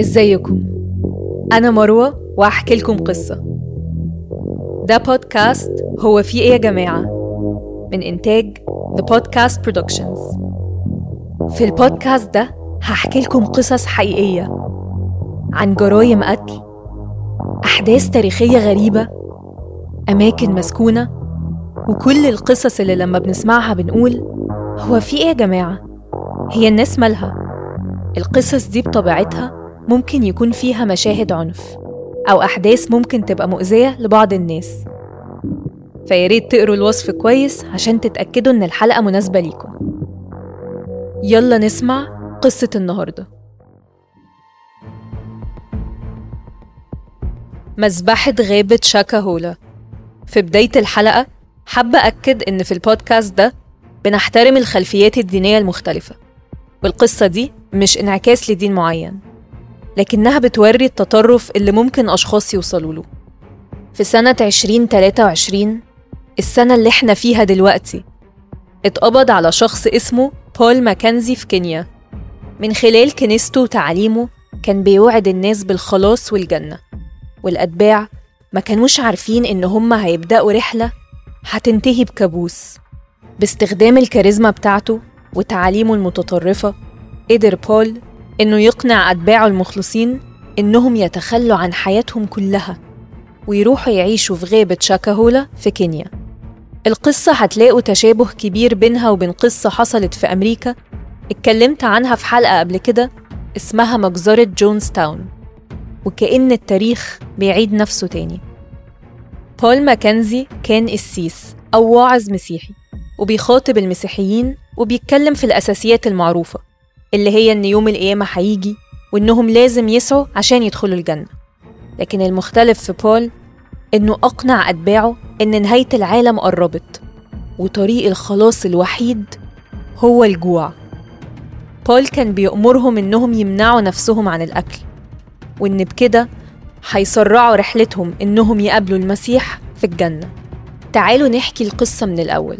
إزيكم؟ أنا مروة وهحكي لكم قصة. ده بودكاست هو في إيه يا جماعة؟ من إنتاج The Podcast Productions. في البودكاست ده هحكي لكم قصص حقيقية عن جرايم قتل أحداث تاريخية غريبة أماكن مسكونة وكل القصص اللي لما بنسمعها بنقول هو في إيه يا جماعة؟ هي الناس مالها؟ القصص دي بطبيعتها ممكن يكون فيها مشاهد عنف أو أحداث ممكن تبقى مؤذية لبعض الناس. فياريت تقروا الوصف كويس عشان تتأكدوا إن الحلقة مناسبة ليكم. يلا نسمع قصة النهاردة. مذبحة غابة شاكا هولا في بداية الحلقة حابة أكد إن في البودكاست ده بنحترم الخلفيات الدينية المختلفة. والقصة دي مش انعكاس لدين معين لكنها بتوري التطرف اللي ممكن أشخاص يوصلوا له. في سنة 2023 السنة اللي إحنا فيها دلوقتي اتقبض على شخص اسمه بول ماكنزي في كينيا. من خلال كنيسته وتعليمه كان بيوعد الناس بالخلاص والجنة. والأتباع ما كانوش عارفين إن هم هيبدأوا رحلة هتنتهي بكابوس باستخدام الكاريزما بتاعته وتعاليمه المتطرفة قدر بول إنه يقنع أتباعه المخلصين إنهم يتخلوا عن حياتهم كلها ويروحوا يعيشوا في غابة شاكاهولا في كينيا. القصة هتلاقوا تشابه كبير بينها وبين قصة حصلت في أمريكا اتكلمت عنها في حلقة قبل كده اسمها مجزرة جونز تاون وكأن التاريخ بيعيد نفسه تاني. بول ماكنزي كان قسيس أو واعظ مسيحي وبيخاطب المسيحيين وبيتكلم في الأساسيات المعروفة اللي هي إن يوم القيامة هيجي وإنهم لازم يسعوا عشان يدخلوا الجنة. لكن المختلف في بول إنه أقنع أتباعه إن نهاية العالم قربت وطريق الخلاص الوحيد هو الجوع. بول كان بيأمرهم إنهم يمنعوا نفسهم عن الأكل وإن بكده هيسرعوا رحلتهم إنهم يقابلوا المسيح في الجنة. تعالوا نحكي القصة من الأول.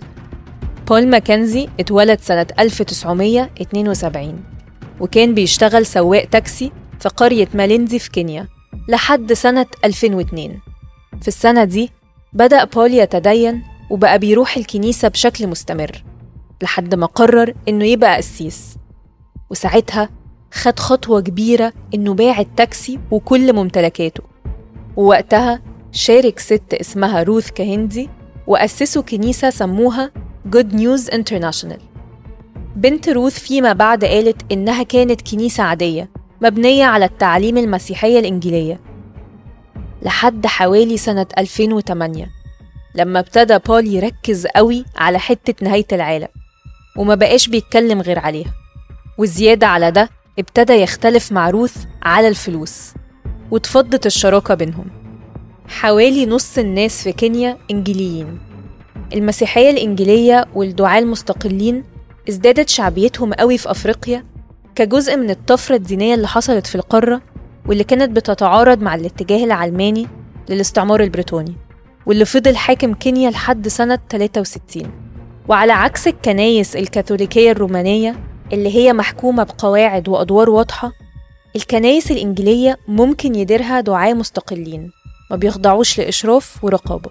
بول ماكنزي اتولد سنة 1972 وكان بيشتغل سواق تاكسي في قرية مالينزي في كينيا لحد سنة 2002 في السنة دي بدأ بول يتدين وبقى بيروح الكنيسة بشكل مستمر لحد ما قرر إنه يبقى قسيس. وساعتها خد خطوة كبيرة إنه باع التاكسي وكل ممتلكاته. ووقتها شارك ست اسمها روث كهندي وأسسوا كنيسة سموها Good News International. بنت روث فيما بعد قالت إنها كانت كنيسة عادية مبنية على التعليم المسيحية الإنجيلية. لحد حوالي سنة 2008 لما ابتدى بول يركز قوي على حتة نهاية العالم وما بقاش بيتكلم غير عليها. والزيادة على ده ابتدى يختلف مع روث على الفلوس واتفضت الشراكة بينهم. حوالي نص الناس في كينيا إنجيليين المسيحية الإنجيلية والدعاة المستقلين ازدادت شعبيتهم قوي في أفريقيا كجزء من الطفرة الدينية اللي حصلت في القارة واللي كانت بتتعارض مع الاتجاه العلماني للاستعمار البريطاني واللي فضل حاكم كينيا لحد سنة 63 وعلى عكس الكنايس الكاثوليكية الرومانية اللي هي محكومة بقواعد وأدوار واضحة الكنايس الإنجيلية ممكن يديرها دعاة مستقلين ما بيخضعوش لإشراف ورقابة.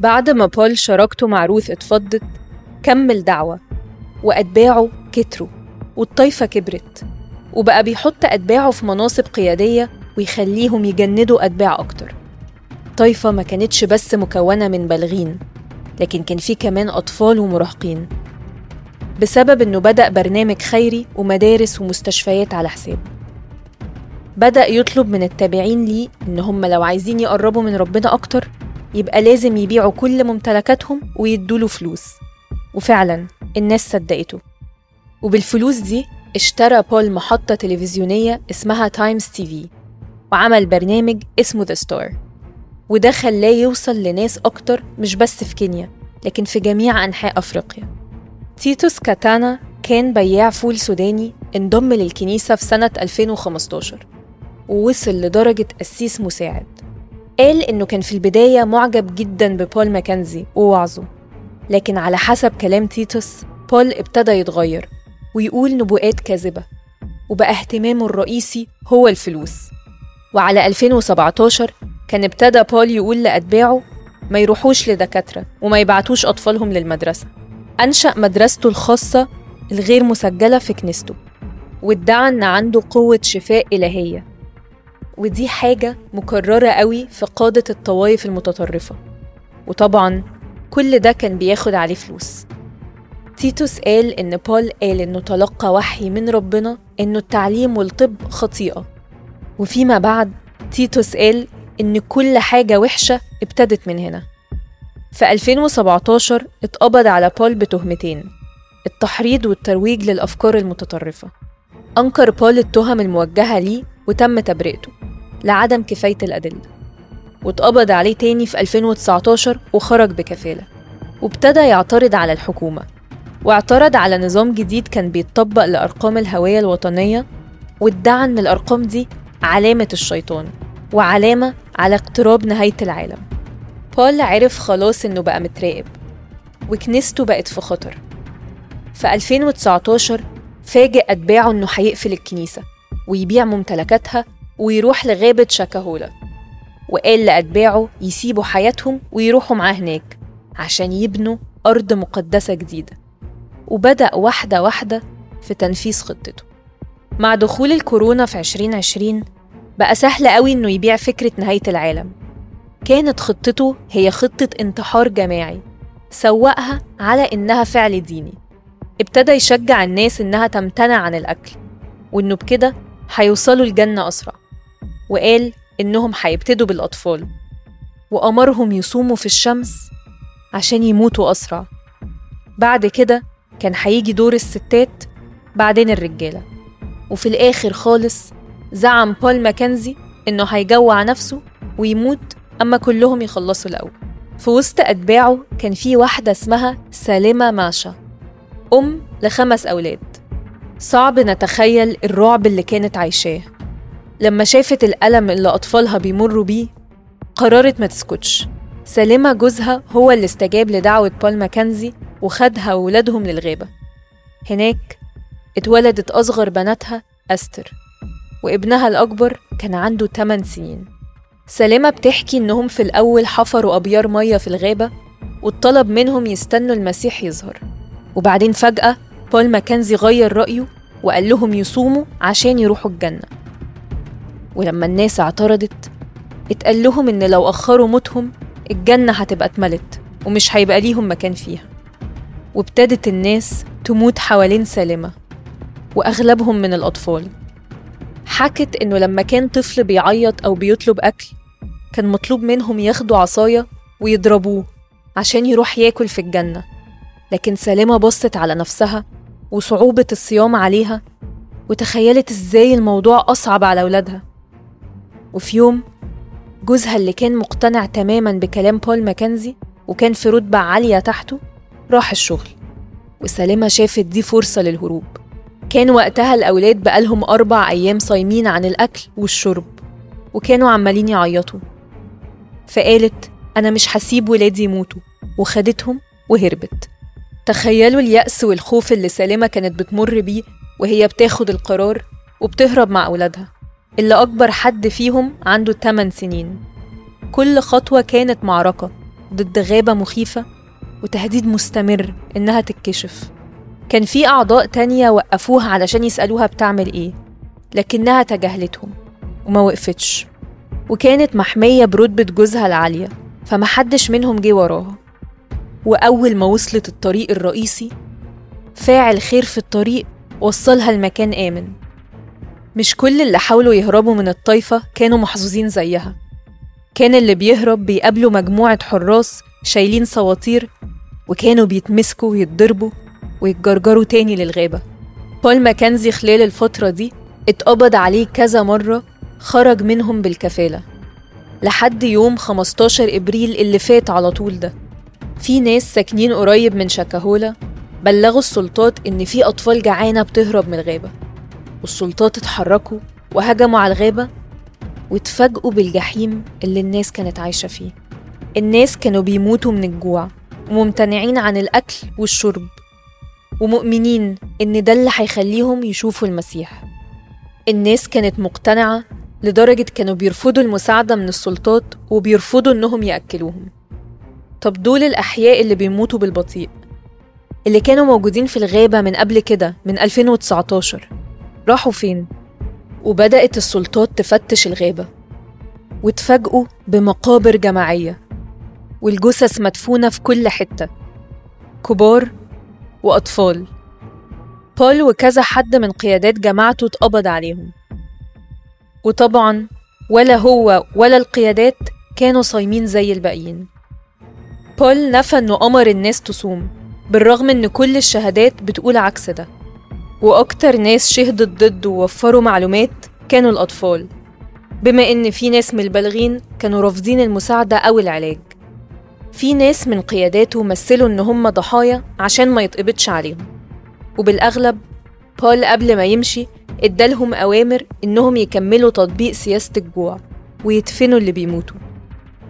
بعد ما بول شراكته مع روث اتفضت كمل دعوة وأتباعه كتروا والطايفة كبرت وبقى بيحط أتباعه في مناصب قيادية ويخليهم يجندوا أتباع أكتر. طايفة ما كانتش بس مكونة من بالغين لكن كان في كمان أطفال ومراهقين. بسبب إنه بدأ برنامج خيري ومدارس ومستشفيات على حسابه بدأ يطلب من التابعين ليه إن هم لو عايزين يقربوا من ربنا أكتر يبقى لازم يبيعوا كل ممتلكاتهم ويدوله فلوس. وفعلا الناس صدقته. وبالفلوس دي اشترى بول محطة تلفزيونية اسمها Times TV وعمل برنامج اسمه The Star وده خلاه يوصل لناس أكتر مش بس في كينيا لكن في جميع أنحاء أفريقيا. تيتوس كاتانا كان بياع فول سوداني انضم للكنيسة في سنة 2015 ووصل لدرجة قسيس مساعد. قال إنه كان في البداية معجب جدا ببول ماكنزي ووعظه. لكن على حسب كلام تيتوس بول ابتدى يتغير ويقول نبوءات كاذبة وبقى اهتمامه الرئيسي هو الفلوس. وعلى 2017 كان ابتدى بول يقول لأتباعه ما يروحوش لدكاترة وما يبعتوش أطفالهم للمدرسة. أنشأ مدرسته الخاصة الغير مسجلة في كنيسته وادعى إن عنده قوة شفاء إلهية. ودي حاجة مكررة قوي في قادة الطوائف المتطرفة. وطبعا كل ده كان بياخد عليه فلوس. تيتوس قال إن بول قال إنه تلقى وحي من ربنا إنه التعليم والطب خطيئة. وفيما بعد تيتوس قال إن كل حاجة وحشة ابتدت من هنا. في 2017 اتقبض على بول بتهمتين التحريض والترويج للأفكار المتطرفة. أنكر بول التهم الموجهة ليه وتم تبرئته لعدم كفاية الأدلة واتقبض عليه تاني في 2019 وخرج بكفالة وابتدى يعترض على الحكومة واعترض على نظام جديد كان بيتطبق لأرقام الهوية الوطنية وادعى إن الأرقام دي علامة الشيطان وعلامة على اقتراب نهاية العالم. بول عرف خلاص إنه بقى متراقب وكنيسته بقت في خطر. في 2019 فاجئ أتباعه إنه هيقفل الكنيسة ويبيع ممتلكاتها ويروح لغابة شاكاهولا. وقال لأتباعه يسيبوا حياتهم ويروحوا معاه هناك عشان يبنوا أرض مقدسة جديدة. وبدأ واحدة واحدة في تنفيذ خطته. مع دخول الكورونا في 2020 بقى سهل قوي إنه يبيع فكرة نهاية العالم. كانت خطته هي خطة انتحار جماعي سوقها على إنها فعل ديني. ابتدى يشجع الناس إنها تمتنع عن الأكل وإنه بكده هيوصلوا الجنة أسرع. وقال إنهم هيبتدوا بالأطفال. وأمرهم يصوموا في الشمس عشان يموتوا أسرع. بعد كده كان هيجي دور الستات بعدين الرجالة. وفي الآخر خالص زعم بول ماكنزي إنه هيجوع نفسه ويموت أما كلهم يخلصوا الأول. في وسط أتباعه كان في واحدة اسمها سالمة ماشا أم لخمس أولاد. صعب نتخيل الرعب اللي كانت عايشاه. لما شافت الألم اللي أطفالها بيمروا بيه قررت ما تسكتش. سالمة جوزها هو اللي استجاب لدعوة بول ماكنزي وخدها وولادهم للغابة. هناك اتولدت أصغر بناتها أستر وابنها الأكبر كان عنده 8 سنين. سلامة بتحكي إنهم في الأول حفروا أبيار مية في الغابة واتطلب منهم يستنوا المسيح يظهر. وبعدين فجأة بول ماكنزي غير رأيه وقال لهم يصوموا عشان يروحوا الجنة. ولما الناس اعترضت اتقال لهم إن لو أخروا موتهم الجنة هتبقى اتملت ومش هيبقى ليهم مكان فيها. وابتدت الناس تموت حوالين سالمة وأغلبهم من الأطفال. حكت إنه لما كان طفل بيعيط أو بيطلب أكل كان مطلوب منهم ياخدوا عصاية ويضربوه عشان يروح ياكل في الجنة. لكن سالمة بصت على نفسها وصعوبة الصيام عليها وتخيلت إزاي الموضوع أصعب على ولادها وفي يوم جوزها اللي كان مقتنع تماما بكلام بول ماكنزي وكان في رتبة عالية تحته راح الشغل. وسالمة شافت دي فرصة للهروب. كان وقتها الأولاد بقالهم أربع أيام صايمين عن الأكل والشرب وكانوا عمالين يعيطوا. فقالت أنا مش هسيب ولادي يموتوا. وخدتهم وهربت. تخيلوا اليأس والخوف اللي سالمة كانت بتمر بيه وهي بتاخد القرار وبتهرب مع أولادها. اللي أكبر حد فيهم عنده 8 سنين. كل خطوة كانت معركة ضد غابة مخيفة وتهديد مستمر إنها تتكشف. كان في أعضاء تانية وقفوها علشان يسألوها بتعمل إيه لكنها تجاهلتهم وما وقفتش. وكانت محمية برتبة جوزها العالية فمحدش منهم جه وراها. وأول ما وصلت الطريق الرئيسي فاعل خير في الطريق وصلها لمكان آمن. مش كل اللي حاولوا يهربوا من الطايفة كانوا محظوظين زيها. كان اللي بيهرب بيقابلوا مجموعة حراس شايلين سواطير وكانوا بيتمسكوا ويتضربوا ويتجرجروا تاني للغابة. بول ماكنزي خلال الفترة دي اتقبض عليه كذا مرة خرج منهم بالكفالة. لحد يوم 15 إبريل اللي فات على طول ده. في ناس ساكنين قريب من شاكاهولا بلغوا السلطات إن في أطفال جعانة بتهرب من الغابة. والسلطات اتحركوا وهجموا على الغابة واتفاجئوا بالجحيم اللي الناس كانت عايشة فيه. الناس كانوا بيموتوا من الجوع وممتنعين عن الأكل والشرب ومؤمنين إن ده اللي هيخليهم يشوفوا المسيح. الناس كانت مقتنعة لدرجة كانوا بيرفضوا المساعدة من السلطات وبيرفضوا إنهم يأكلوهم. طب دول الأحياء اللي بيموتوا بالبطيء اللي كانوا موجودين في الغابة من قبل كده من 2019 راحوا فين؟ وبدأت السلطات تفتش الغابة وتفاجئوا بمقابر جماعية والجثث مدفونة في كل حتة كبار وأطفال. بول وكذا حد من قيادات جماعته اتقبض عليهم. وطبعا ولا هو ولا القيادات كانوا صايمين زي الباقيين. بول نفى إنه أمر الناس تصوم بالرغم إن كل الشهادات بتقول عكس ده. وأكتر ناس شهدت ضده ووفروا معلومات كانوا الأطفال. بما إن في ناس من البالغين كانوا رافضين المساعدة أو العلاج. في ناس من قياداته مثلوا إن هم ضحايا عشان ما يتقبضش عليهم. وبالأغلب بول قبل ما يمشي إدالهم أوامر إنهم يكملوا تطبيق سياسة الجوع ويدفنوا اللي بيموتوا.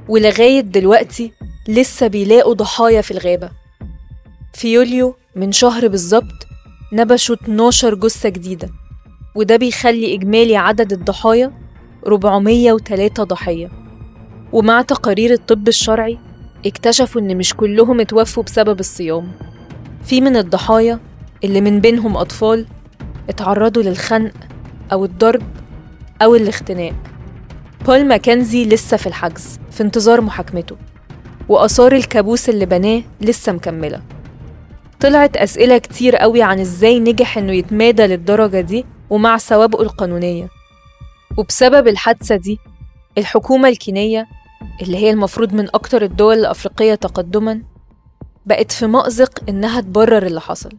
ولغاية دلوقتي لسه بيلاقوا ضحايا في الغابة. في يوليو من شهر بالظبط نبشوا 12 جثة جديدة وده بيخلي إجمالي عدد الضحايا 403 ضحية. ومع تقارير الطب الشرعي اكتشفوا إن مش كلهم اتوفوا بسبب الصيام. في من الضحايا اللي من بينهم أطفال اتعرضوا للخنق أو الضرب أو الاختناق. بول ماكنزي لسه في الحجز في انتظار محاكمته. وآثار الكابوس اللي بناه لسه مكملة. طلعت أسئلة كتير قوي عن إزاي نجح إنه يتمادى للدرجة دي ومع سوابقه القانونية. وبسبب الحادثة دي الحكومة الكينية اللي هي المفروض من أكتر الدول الأفريقية تقدماً بقت في مأزق إنها تبرر اللي حصل.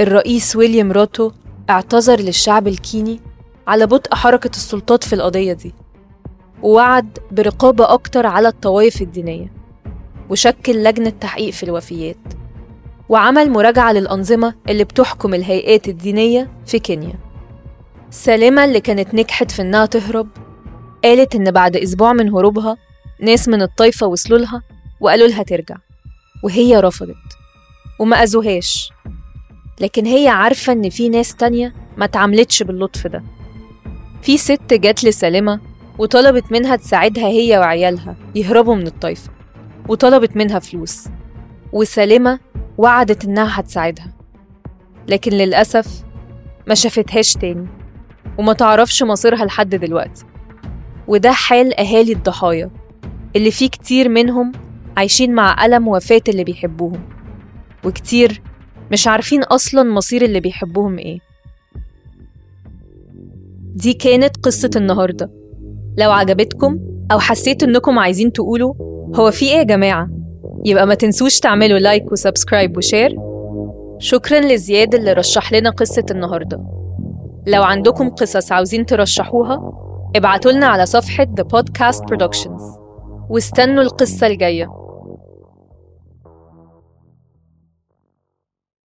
الرئيس ويليام روتو اعتذر للشعب الكيني على بطء حركة السلطات في القضية دي ووعد برقابة أكتر على الطوائف الدينية. وشكل لجنة تحقيق في الوفيات وعمل مراجعة للأنظمة اللي بتحكم الهيئات الدينية في كينيا. سالمة اللي كانت نجحت في إنها تهرب قالت إن بعد أسبوع من هروبها ناس من الطايفة وصلوا لها وقالوا لها ترجع وهي رفضت وما أذوهاش. لكن هي عارفة إن في ناس تانية ما تعاملتش باللطف ده. في ست جات لسالمة وطلبت منها تساعدها هي وعيالها يهربوا من الطايفة. وطلبت منها فلوس وسالمة وعدت إنها هتساعدها. لكن للأسف ما شافتهاش تاني وما تعرفش مصيرها لحد دلوقتي. وده حال أهالي الضحايا اللي فيه كتير منهم عايشين مع ألم وفاة اللي بيحبوهم وكتير مش عارفين أصلا مصير اللي بيحبوهم إيه. دي كانت قصة النهاردة. لو عجبتكم أو حسيت إنكم عايزين تقولوا هو في إيه يا جماعة؟ يبقى ما تنسوش تعملوا like و subscribe و share. شكرا لزياد اللي رشح لنا قصة النهاردة. لو عندكم قصص عاوزين ترشحوها ابعتوا لنا على صفحة The Podcast Productions. واستنوا القصة الجاية.